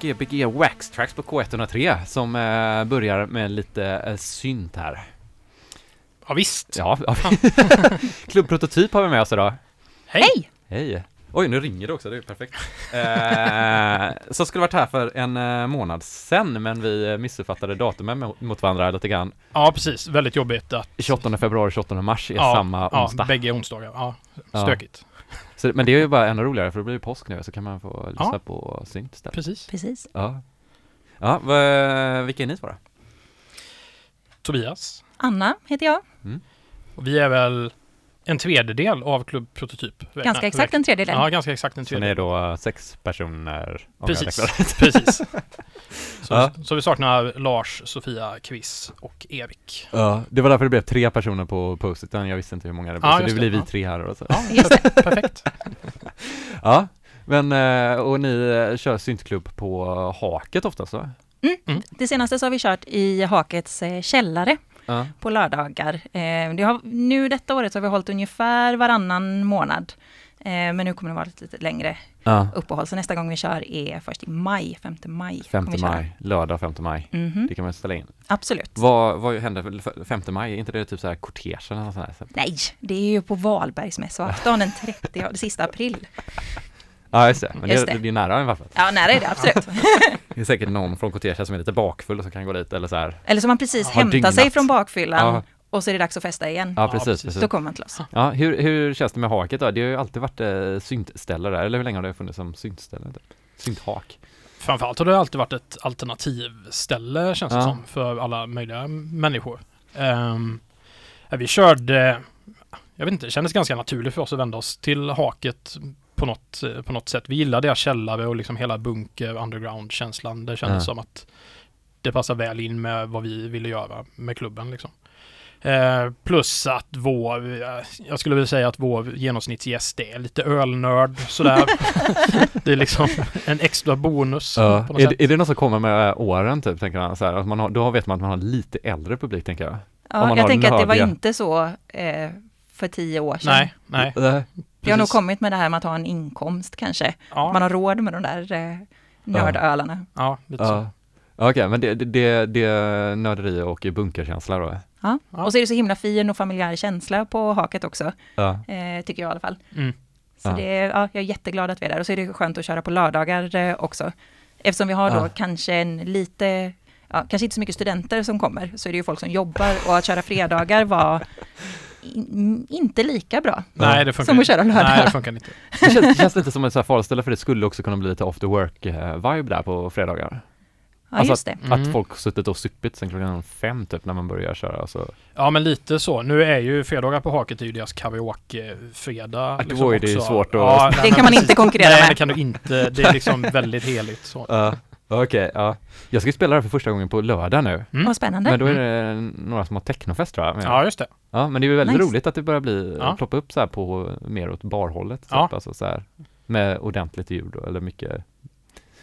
Gbg Wax Tracks på K103 som eh, börjar med lite eh, synt här. Ja, visst. Ja, ja. Klubbprototyp har vi med oss idag. Hej! Hej! Oj, nu ringer det också, det är perfekt. Eh, så skulle varit här för en eh, månad sedan, men vi missuppfattade datumen mot- varandra lite grann. Ja, precis. Väldigt jobbigt att 28 februari, 28 mars är ja, samma ja, onsdag. bägge onsdagar. Ja, Ja. stökigt. Så, men det är ju bara ännu roligare, för det blir ju påsk nu, så kan man få lyssna Ja. på synt istället. Precis. Precis. Ja. Ja, vilka är ni två då? Tobias. Anna heter jag. Och vi är väl en tredjedel av Klubb Prototyp. Ganska exakt en tredjedel. Ja, ganska exakt en Så ni är tredjedel. då sex personer? Precis. Precis. Så, Ja. så vi saknar Lars, Sofia, Quiz och Erik. Ja, det var därför det blev tre personer på post-iten, jag visste inte hur många det blev, Ja, så det det, blir vi tre här då. Så. Ja, Just det. perfekt. Ja, men eh, och ni eh, kör syntklubb på Haket oftast va? Det senaste så har vi kört i Hakets eh, källare Ja. på lördagar. Eh, det har, nu detta året har vi hållit ungefär varannan månad. Eh, men nu kommer det vara ett lite längre ja. uppehåll. Så nästa gång vi kör är först i maj, 5 maj. 5 kommer vi köra. maj, lördag 5 maj. Mhm, Det kan man ställa in. Absolut. Vad, vad händer för 5 maj? Är inte det typ så här kortege eller något sånt här? Nej, det är ju på Valbergsmässoafton den 30, det sista april. Ja, just det. Men Just det, det. det är nära i alla fall. Ja, nära är det absolut. Det är säkert någon från kortege som är lite bakfull som kan gå dit eller så här. Eller som man precis hämtar dygnat. sig från bakfyllan Ja. och så är det dags att festa igen. Ja, Ja, precis. precis. precis. Då kommer man till oss. Ja, hur, hur känns det med haket då? Det har ju alltid varit eh, syntställe där, eller hur länge har det funnits som syntställe? Typ? Synthak? Framförallt har det alltid varit ett alternativställe känns det Ja. som för alla möjliga människor. Ja, vi körde, jag vet inte, det kändes ganska naturligt för oss att vända oss till haket på något, eh, på något sätt. Vi gillade deras källare och liksom hela bunker underground-känslan. Det kändes Ja. som att det passar väl in med vad vi ville göra med klubben. Liksom. Eh, plus att vår, eh, jag skulle vilja säga att vår genomsnittsgäst är lite ölnörd sådär. det är liksom en extra bonus. Ja. på något Är, sätt. det- är det något som kommer med åren typ, tänker man? Så här, att man har, då vet man att man har lite äldre publik, tänker jag. Ja, jag tänker att det var nördiga- inte så eh, för tio år sedan. Nej, nej. Det har nog kommit med det här med att ha en inkomst kanske. Ja, Man har råd med de där eh, nördölarna. ja lite så. Ja. Okej, men det, det, det, det är nörderi och bunkerkänsla då? Ja. Ja. Och så är det så himla fin och familjär känsla på haket också, Ja. eh, tycker jag i alla fall. Mm. Så Ja. det är, ja, jag är jätteglad att vi är där. Och så är det skönt att köra på lördagar eh, också. Eftersom vi har då Ja. kanske en lite, ja, kanske inte så mycket studenter som kommer, så är det ju folk som jobbar och att köra fredagar var in, inte lika bra. Nej, det funkar Som att köra lördag. Nej, det funkar inte. Det känns, det känns lite som ett farställe för det skulle också kunna bli lite after work eh, vibe där på fredagar. Ja, Alltså just det. att, Mm. att folk suttit och suppit sen klockan fem typ när man börjar köra. Så. Ja men lite så. Nu är ju fredagar på Haket är ju deras karaoke-fredag. Ja, då är det ju svårt att- nej, Det kan man inte konkurrera Nej med. det kan du inte. Det är liksom väldigt heligt så. Ja, Okej, ja. Jag ska ju spela det för första gången på lördag nu. Mm. Vad spännande. Men då är det några som har technofest tror jag. Men, Ja just det. ja, men det är ju väldigt Nice. roligt att det börjar bli, Ja. ploppa upp så här på mer åt barhållet. Typ, Ja. alltså så här, med ordentligt ljud och, eller mycket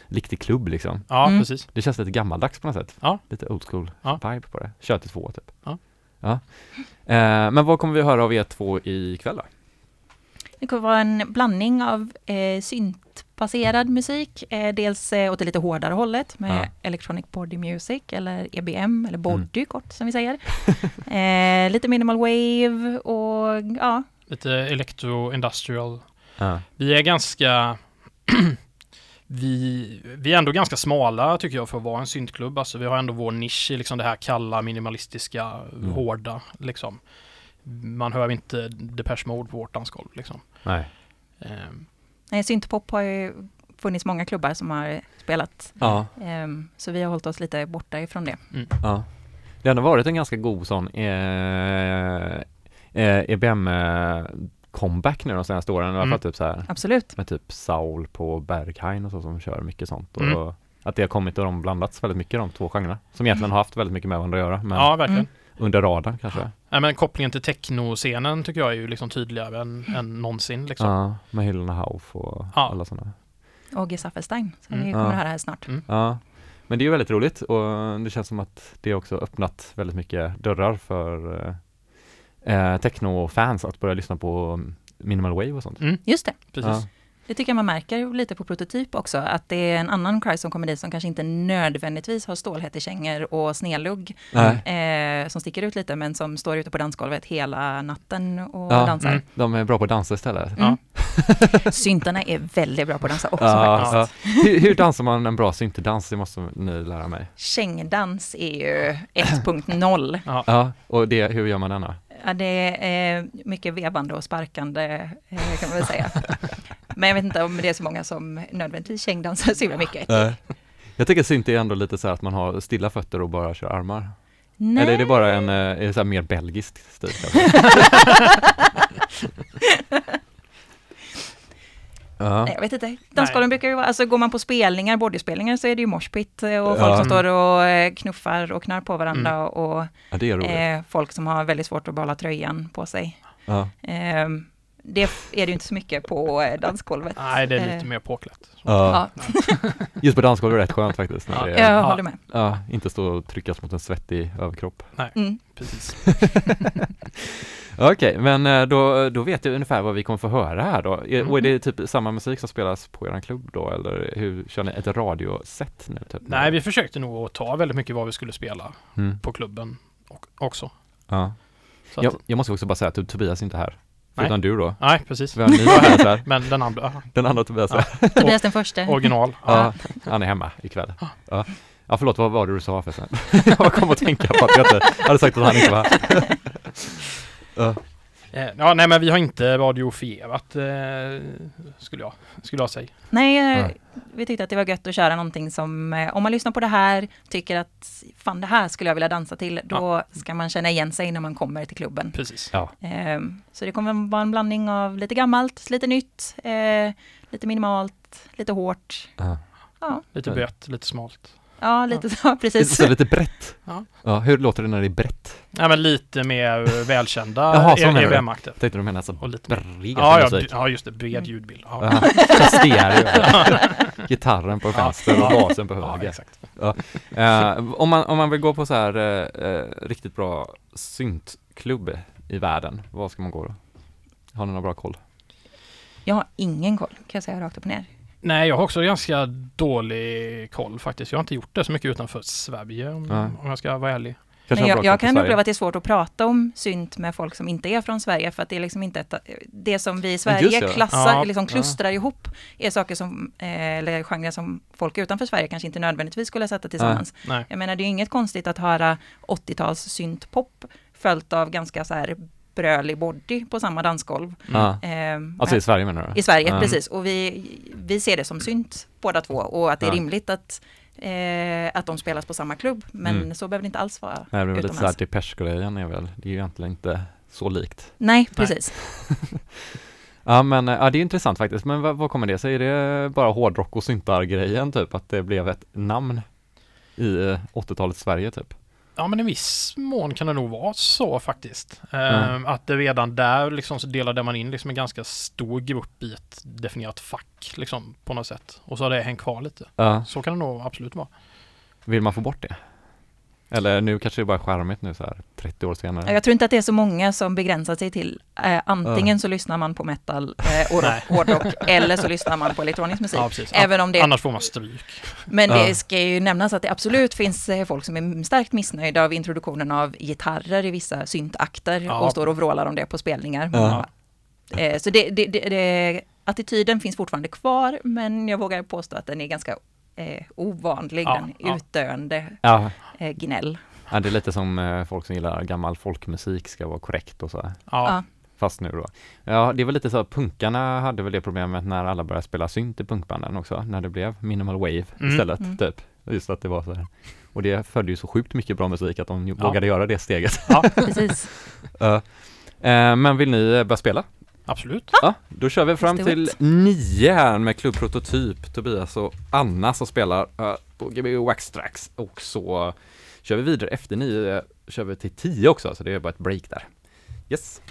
riktig klubb liksom. Ja Mm. precis. Det känns lite gammaldags på något sätt. Ja. Lite old school Ja. vibe på det. Kör till två typ. Ja. ja. Eh, men vad kommer vi höra av er två ikväll då? Det kommer vara en blandning av eh, syntbaserad musik, eh, dels eh, åt det lite hårdare hållet med Ja. Electronic Body Music eller EBM eller Body kort som vi säger. eh, lite minimal wave och ja, Lite electro industrial. Ja. Vi är ganska vi, vi är ändå ganska smala tycker jag för att vara en syntklubb. Alltså vi har ändå vår nisch i liksom det här kalla, minimalistiska, Mm. hårda liksom. Man hör inte Depeche Mode på vårt dansgolv liksom. Nej. Ehm, nej, syntpop har ju funnits många klubbar som har spelat. Ja. Ehm, så vi har hållit oss lite borta ifrån det. Ja. Det har ändå varit en ganska god sån eh, eh, EBM eh, comeback nu de senaste åren. I alla fall Mm. typ så här Absolut. med typ Saul på Berghain och så som kör mycket sånt. Och Mm. att det har kommit och de blandats väldigt mycket de två genrerna. Som egentligen har haft väldigt mycket med varandra att göra. Men ja, verkligen. Mm. under radarn kanske. Nej, men kopplingen till technoscenen tycker jag är ju liksom tydligare än, än någonsin liksom. Ja, med Hyllorna Hauf och Ja. alla sådana. Och G. Saffelstein, som Mm. ni kommer Ja. att höra här snart. Ja, men det är ju väldigt roligt och det känns som att det också öppnat väldigt mycket dörrar för eh, eh, techno-fans att börja lyssna på minimal wave och sånt. Mm, Just det. precis. Ja. Det tycker jag man märker lite på prototyp också, att det är en annan Cry som kommer dit som kanske inte nödvändigtvis har stålhättekängor och snedlugg eh, som sticker ut lite, men som står ute på dansgolvet hela natten och Ja, dansar. mm. De är bra på att dansa istället. Mm. Syntarna är väldigt bra på att dansa också Ja, faktiskt. ja. Hur, hur dansar man en bra syntdans? Det måste ni lära mig. Kängdans är ju 1.0. Ja, och det, hur gör man denna? Ja, det är mycket vevande och sparkande eh, kan man väl säga. Men jag vet inte om det är så många som nödvändigtvis kängdansar så himla mycket. Jag tycker synt är ändå lite så här att man har stilla fötter och bara kör armar. Nej. Eller är det bara en, eh, är det så här mer belgisk stil ja. Nej, jag vet inte. Dansgolven brukar ju vara, alltså går man på spelningar, bodyspelningar så är det ju moshpit och folk Ja. som står och eh, knuffar och knarr på varandra och ja, det är roligt. eh, folk som har väldigt svårt att behålla tröjan på sig. Ja. Eh, det är det ju inte så mycket på eh, dansgolvet. Nej, det är lite Eh, mer påklätt. Ja. Ja, Just på dansgolvet är det rätt skönt faktiskt. När Ja. det är, jag Ja. håller med. ja, inte stå och tryckas mot en svettig överkropp. Mm. Precis. Okej, men eh, då, då vet jag ungefär vad vi kommer få höra här då. Är- Mm. Och är det typ samma musik som spelas på er klubb då? Eller hur kör ni ett radioset nu? Typ? Nej, vi försökte nog att ta väldigt mycket vad vi skulle spela Mm. på klubben också. Ja. Jag, jag måste också bara säga att Tobias är inte här. Förutom du då. Nej, precis. Vi har en ny Tobias här. Men den andra, Den andra Tobias Ja. Tobias den första. original. Ja. Ja, han är hemma ikväll. Ja. Ja, förlåt, vad var det du sa förresten? jag kom att tänka på att jag inte hade sagt att han inte var här. Ja. Eh, ja, nej men vi har inte radiofierat eh, skulle jag, skulle jag säga. Nej, eh, Nej. vi tyckte att det var gött att köra någonting som, eh, om man lyssnar på det här, tycker att fan det här skulle jag vilja dansa till, då ska man känna igen sig när man kommer till klubben. Precis. Ja. Eh, Så det kommer vara en blandning av lite gammalt, lite nytt, eh, lite minimalt, lite hårt. Ja. Ja, Lite Ja. brett, lite smalt. Ja lite så, precis. Så lite brett. Ja. Ja, hur låter det när det är brett? Ja, men lite mer välkända Jaha, så menar. EBM-akter. Jag tänkte du menade så Och lite bred Ja, ja, musik. ja, just det. Bred ljudbild. Ja, Ja, stereo. Gitarren på Ja. vänster och basen på ja höger. exakt. Eh, om, man, om man vill gå på så här eh, riktigt bra syntklubb i världen, vad ska man gå då? Har ni någon bra koll? Jag har ingen koll, kan jag säga rakt upp och ner. Nej, jag har också ganska dålig koll faktiskt. Jag har inte gjort det så mycket utanför Sverige om, om jag ska vara ärlig. Men jag, jag kan uppleva att det är svårt att prata om synt med folk som inte är från Sverige, för att det är liksom inte ett, det som vi i Sverige det. klassar, Ja, liksom ja. klustrar ihop, är saker som, eh, eller genrer som folk utanför Sverige kanske inte nödvändigtvis skulle sätta tillsammans. Nej. Jag menar, det är inget konstigt att höra 80-tals syntpop följt av ganska så här brölig body på samma dansgolv. Ja. Ehm, Alltså i Sverige menar du? i Sverige, Ja. precis. Och vi, vi ser det som synt båda två och att det är rimligt att eh, att de spelas på samma klubb, men Mm. så behöver det inte alls vara Nej, det är väl lite utomlands. Depeche-grejen är väl, det är ju egentligen inte så likt. Nej, precis. Ja men, eh, ja det är intressant faktiskt, men vad, vad kommer det sig? Är det bara hårdrock och syntar-grejen typ, att det blev ett namn i eh, 80-talets Sverige typ? Ja men i viss mån kan det nog vara så faktiskt. Mm. Att det redan där liksom så delade man in liksom en ganska stor grupp i ett definierat fack liksom på något sätt. Och så har det hängt kvar lite. Ja, Så kan det nog absolut vara. vill man få bort det? Eller nu kanske det bara är charmigt nu så här 30 år senare. Jag tror inte att det är så många som begränsar sig till eh, antingen så lyssnar man på metal eh, och hårdrock eller så lyssnar man på elektronisk musik. Ja. Även om det, Annars får man stryk. men Ja. det ska ju nämnas att det absolut finns eh, folk som är starkt missnöjda av introduktionen av gitarrer i vissa syntakter Ja. och står och vrålar om det på spelningar. Ja. Eh, Så det, det, det, det, attityden finns fortfarande kvar, men jag vågar påstå att den är ganska eh, ovanlig, Ja, den ja. utdöende Ja, eh, gnäll. ja, det är lite som eh, folk som gillar gammal folkmusik ska vara korrekt och så. Ja, Ja. Fast nu då. Ja, det väl lite så att punkarna hade väl det problemet när alla började spela synt i punkbanden också, när det blev minimal wave Mm. istället, Mm. typ. Just att det var så här. Och det födde ju så sjukt mycket bra musik att de Ja. vågade göra det steget. Precis. Ja. Eh, men vill ni eh, börja spela? absolut. Ja, då kör vi fram till nio här med Klubb Prototyp, Tobias och Anna som spelar uh, på GB Wax Tracks och så kör vi vidare efter nio, kör vi till tio också, så det är bara ett break där. Yes.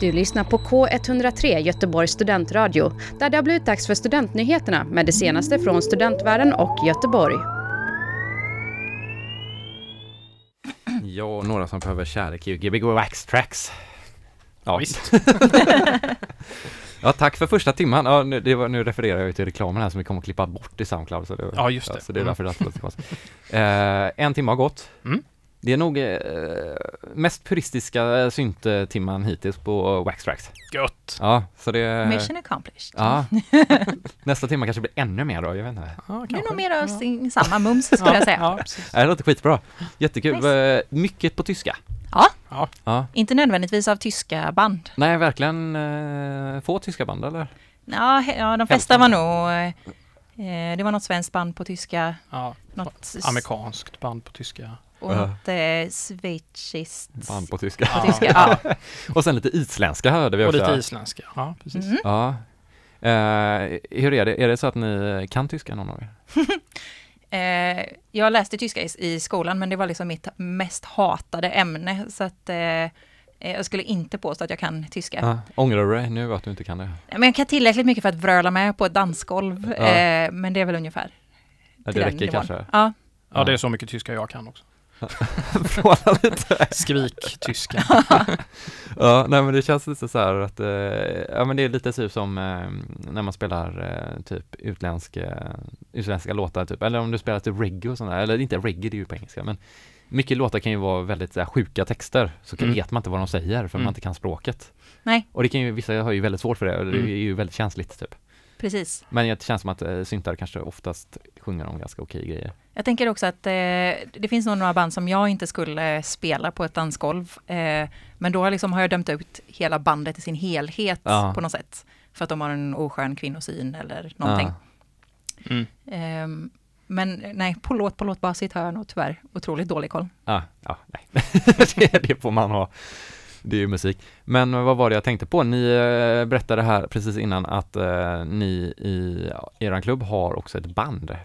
Du lyssnar på K103 Göteborgs studentradio där det har blivit dags för studentnyheterna med det senaste från studentvärlden och Göteborg. Och några som behöver kärlek i Gbg Wax Tracks. Ja, Visst. ja, tack för första timman. Ja, nu, det var, nu refererar jag ju till reklamen här som vi kommer att klippa bort i Soundcloud. Så det, Ja, just det. så det är Mm. därför det alltid låter konstigt. Eh, en timme har gått. Mm. Det är nog eh, mest puristiska synttimman hittills på Wax Tracks. Gött. Ja, så det... Mission accomplished. Ja. Nästa timme kanske blir ännu mer då, jag vet inte. Ja, Det är nog mer av sin, samma mums skulle jag säga. Ja, precis. Det låter skitbra. Jättekul. Nice. Eh, Mycket på tyska. Ja, Ja. Ja. inte nödvändigtvis av tyska band. Nej, verkligen eh, få tyska band eller? Ja, ja de flesta var nog... Eh, det var något svenskt band på tyska, ja. något Amerikanskt band på tyska. Och eh, schweiziskt. Band på tyska. Tyska, ja. Och sen lite isländska hörde vi Och också. lite isländska. Ja, precis. Mm. Ja. Eh, hur är det? Är det så att ni kan tyska någon av er? Eh, jag läste tyska i, i skolan, men det var liksom mitt mest hatade ämne. Så att eh, jag skulle inte påstå att jag kan tyska. Ja. Ångrar du dig nu att du inte kan det? Men jag kan tillräckligt mycket för att vröla med på ett dansgolv. Ja. Eh, men det är väl ungefär. Ja, det räcker nivån. kanske? Ja, Ja, det är så mycket tyska jag kan också. Fråga lite. Skrik-tyska. Ja, nej men det känns lite så här att, eh, ja men det är lite typ som eh, när man spelar eh, typ utländska, utländska låtar typ, eller om du spelar typ reggae och sådär, eller inte reggae det är ju på engelska men mycket låtar kan ju vara väldigt så här, sjuka texter, så kan, Mm. vet man inte vad de säger för Mm. man inte kan språket. Nej. Och det kan ju, vissa har ju väldigt svårt för det och det är Mm. ju väldigt känsligt typ. Precis. Men det känns som att eh, syntare kanske oftast sjunger om ganska okej grejer. Jag tänker också att eh, det finns nog några band som jag inte skulle spela på ett dansgolv. Eh, men då liksom har jag dömt ut hela bandet i sin helhet Ja. på något sätt. För att de har en oskön kvinnosyn eller någonting. Ja. Mm. Ehm, men nej, på låt på låtbasis har jag nog tyvärr otroligt dålig koll. Ja, ja, nej. det, det får man ha. Det är ju musik. Men vad var det jag tänkte på? Ni eh, berättade här precis innan att eh, ni i er klubb har också ett band.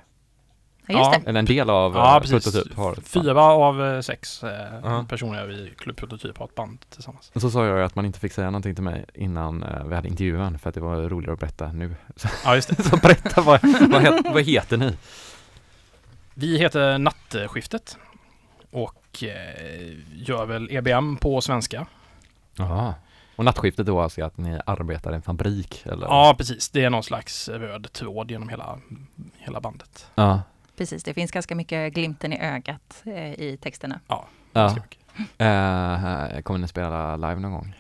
Ja, just det. Eller en del av Ja, eh, precis. Prototyp har ett band. Fyra av eh, sex eh, Ja. personer i Klubb Prototyp har ett band tillsammans. Och så sa jag ju att man inte fick säga någonting till mig innan eh, vi hade intervjun för att det var roligare att berätta nu. Så, Ja, just det. så berätta, vad, vad, het, vad heter ni? Vi heter Nattskiftet och eh, gör väl EBM på svenska. Jaha. Och nattskiftet då alltså att ni arbetar i en fabrik eller? Ja, precis. Det är någon slags röd tråd genom hela, hela bandet. Ja. Precis, det finns ganska mycket glimten i ögat eh, i texterna. ja. Mycket. Eh, kommer ni spela live någon gång?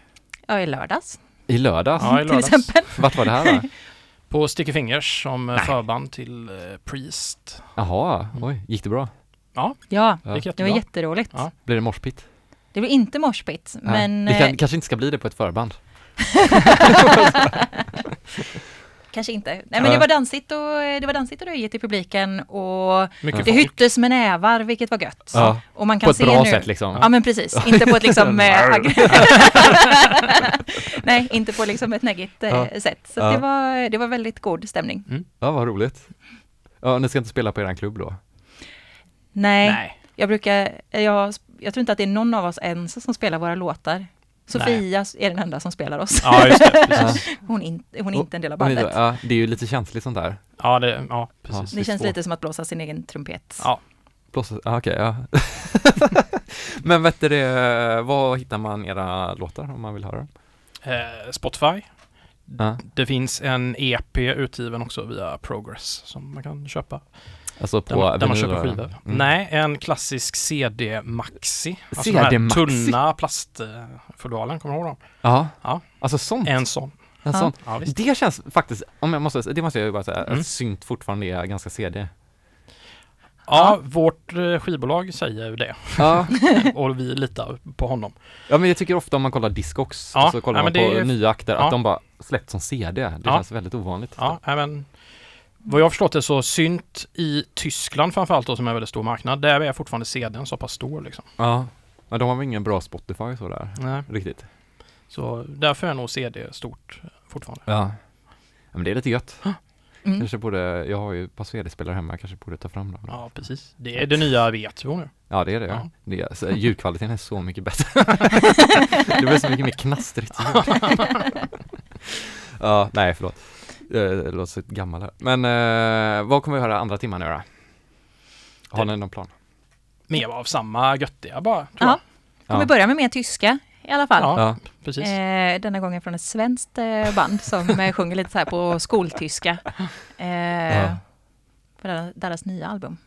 Ja, i lördags I lördags? Ja, i till lördags. exempel. Vart var det här då? På Sticky Fingers som Nej. förband till eh, Priest. Jaha, oj, gick det bra? Ja, Ja. Det gick det var jätteroligt. Ja. Blir det morspitt? Det blir inte morspit, Nej. men det kan, eh, kanske inte ska bli det på ett förband? kanske inte. Nej, men Ja. det var dansigt och det var dansigt och röjigt i publiken och Mycket det folk. hyttes med nävar, vilket var gött. Ja, Och man kan på ett se bra nu, sätt liksom? Ja men precis, inte på ett liksom eh, Nej, inte på liksom ett neggigt eh, Ja. sätt. Så Ja. det, var, det var väldigt god stämning. Ja, vad roligt. Ja, ni ska inte spela på er klubb då? Nej, Nej. jag brukar, jag, jag tror inte att det är någon av oss ens som spelar våra låtar. Sofia är den enda som spelar oss. Ja, just det. Precis. Hon, in, hon är inte en del av bandet. Ja, det är ju lite känsligt sånt där. Ja, det, ja precis. Det känns svårt. lite som att blåsa sin egen trumpet. Ja. Blåsa, ah, okej, ja. Men vet du det, var hittar man era låtar om man vill höra dem? Eh, Spotify. Ja. Det finns en EP utgiven också via Progress som man kan köpa. Alltså på Där man, där man köper skivor. Mm. Nej, en klassisk CD Maxi. Alltså de CD här Maxi? tunna plastfodalen, kommer du ihåg dem? Ja, Ja. alltså sånt. En sån. En Ja. sån. Ja. Det känns faktiskt, om jag måste, det måste jag ju bara säga, Mm. att synt fortfarande är ganska CD. Ja, vårt eh, skivbolag säger det Ja, och vi litar på honom. ja men jag tycker ofta om man kollar Discogs, Ja, så kollar ja, man på är- nya akter, att de bara släppt som CD. Det känns väldigt ovanligt. Ja, men vad jag har förstått det så synt i Tyskland framförallt då som är en väldigt stor marknad. Där är fortfarande CDn så pass stor liksom. Ja. Men de har väl ingen bra Spotify sådär, Nej. riktigt. Så därför är nog CD stort fortfarande. Ja. ja men det är lite gött. Mm. Kanske borde, jag har ju Pasvedi-spelare hemma, jag kanske borde ta fram dem. Ja, Ja, precis. Det är det nya V2 nu. det är det. Ja. Ja. det är, så, ljudkvaliteten är så mycket bättre. det blir så mycket mer knastrigt. Ja, nej förlåt. Eh, Det låter så gammal här. Men eh, vad kommer vi höra andra timman nu då? Har ni någon plan? Mer av samma göttiga bara, tror Ja. jag. Kommer Ja. börja med mer tyska i alla fall. Ja, Ja, precis. Eh, denna gången från ett svenskt eh, band som eh, sjunger lite så här på skoltyska. Eh, Ja. På deras, deras nya album.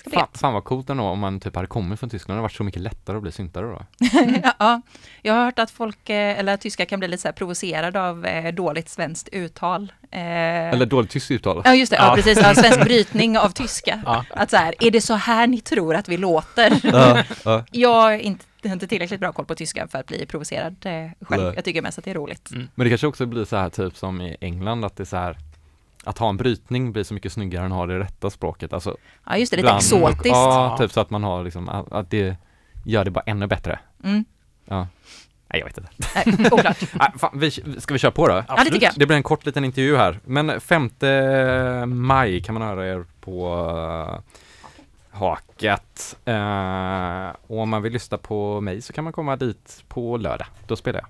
Ska fan, fan vad coolt ändå om man typ hade kommit från Tyskland, det hade varit så mycket lättare att bli syntare då. ja, jag har hört att folk, eh, eller att tyskar kan bli lite så här provocerade av eh, dåligt svenskt uttal. Eh, Eller dåligt tyskt uttal. Ja, just det. Ja, Ja. precis. Ja, svensk brytning av tyska. Ja. Att så här, är det så här ni tror att vi låter? Ja, ja. Jag har inte, tillräckligt bra koll på tyska för att bli provocerad själv. Nej. Jag tycker mest att det är roligt. Mm. Men det kanske också blir så här typ som i England att det är så här att ha en brytning blir så mycket snyggare än att ha det rätta språket. Alltså, Ja, just det. Lite exotiskt. Ja, typ så att man har liksom, att att det gör det bara ännu bättre. Mm. Ja. Nej, jag vet inte. Nej, oklart. Nej, fan, vi, ska vi köra på då? Ja, det tycker jag. Det blir en kort liten intervju här. Men 5 maj kan man höra er på uh, Haket. Eh, och om man vill lyssna på mig så kan man komma dit på lördag. Då spelar jag.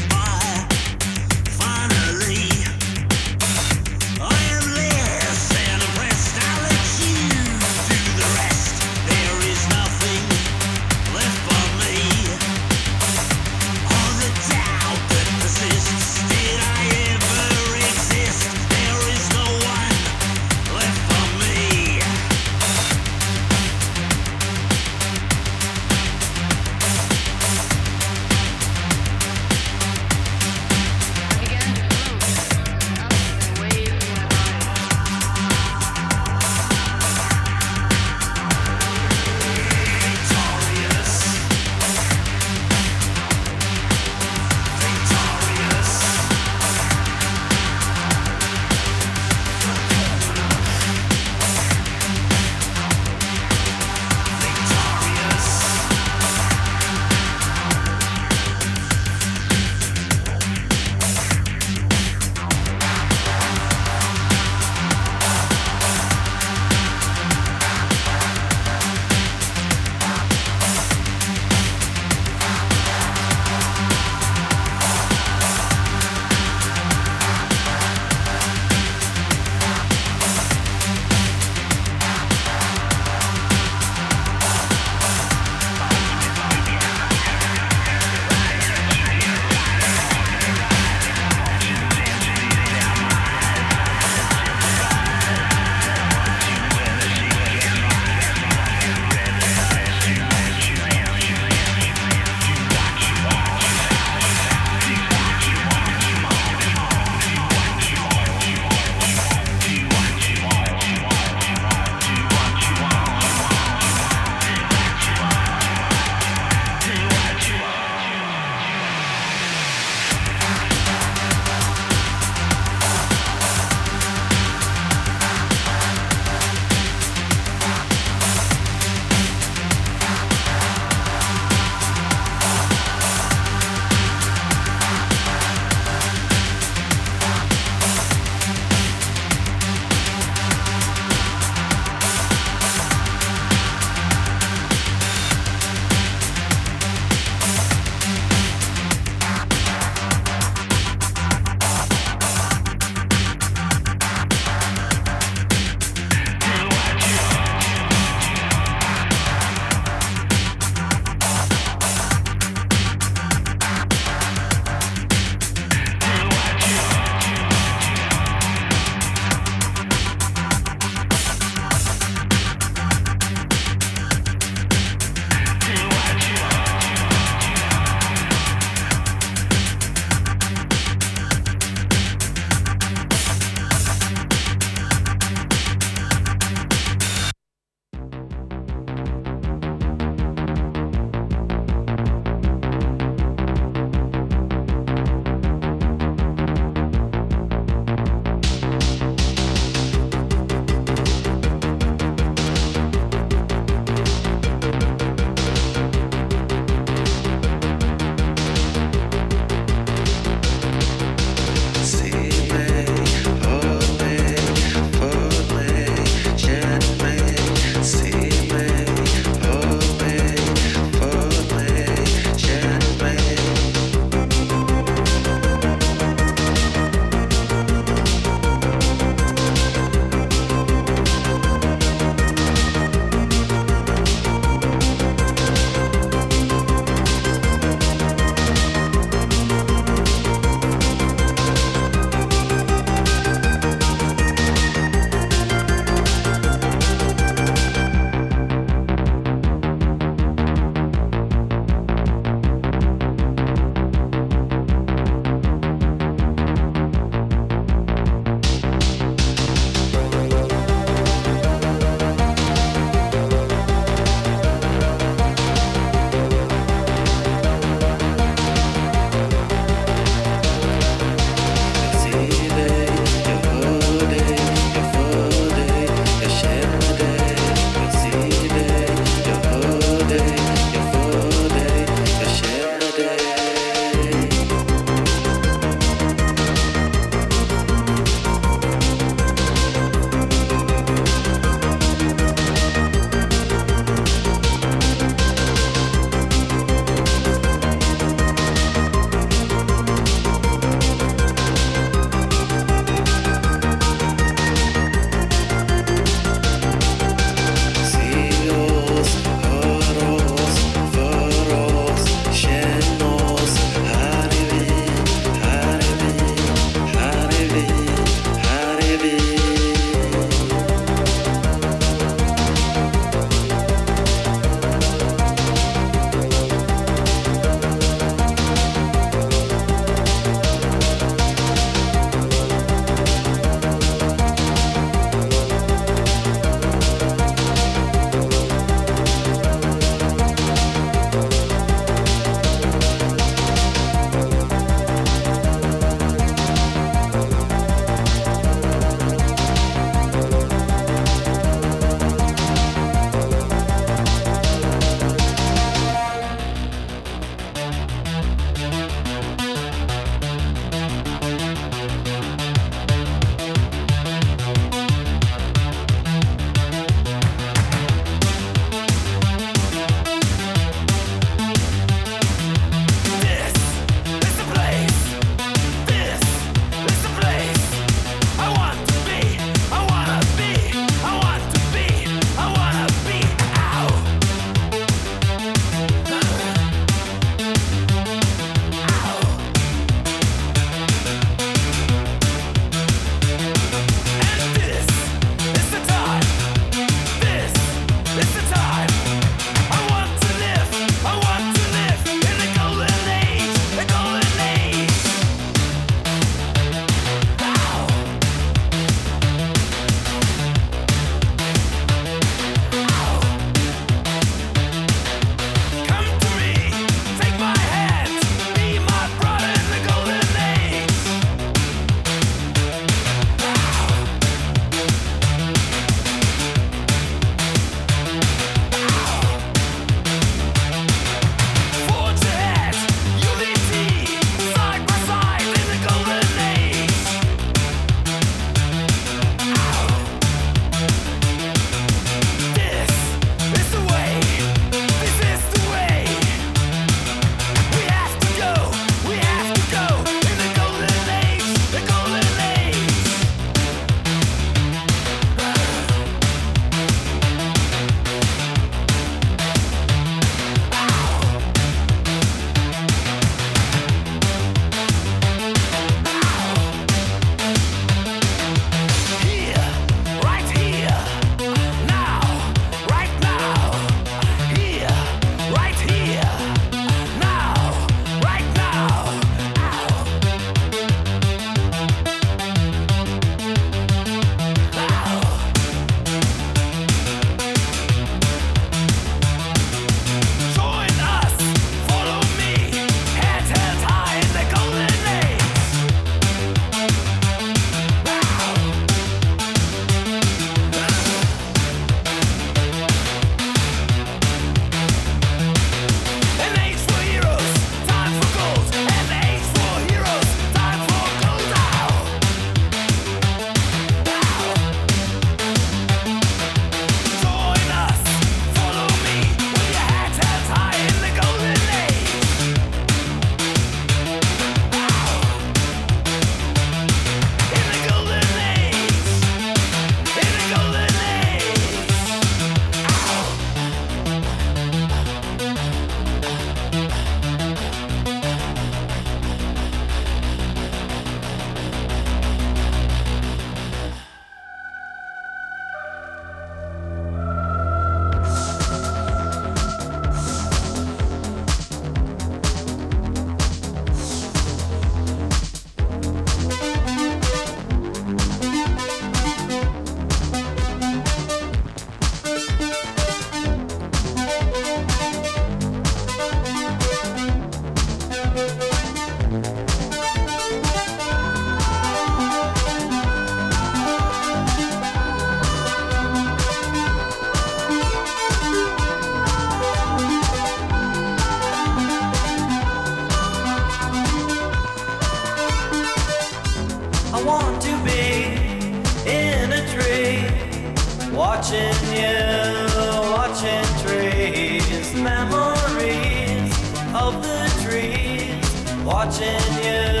Watching you,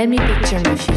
Let me picture my future.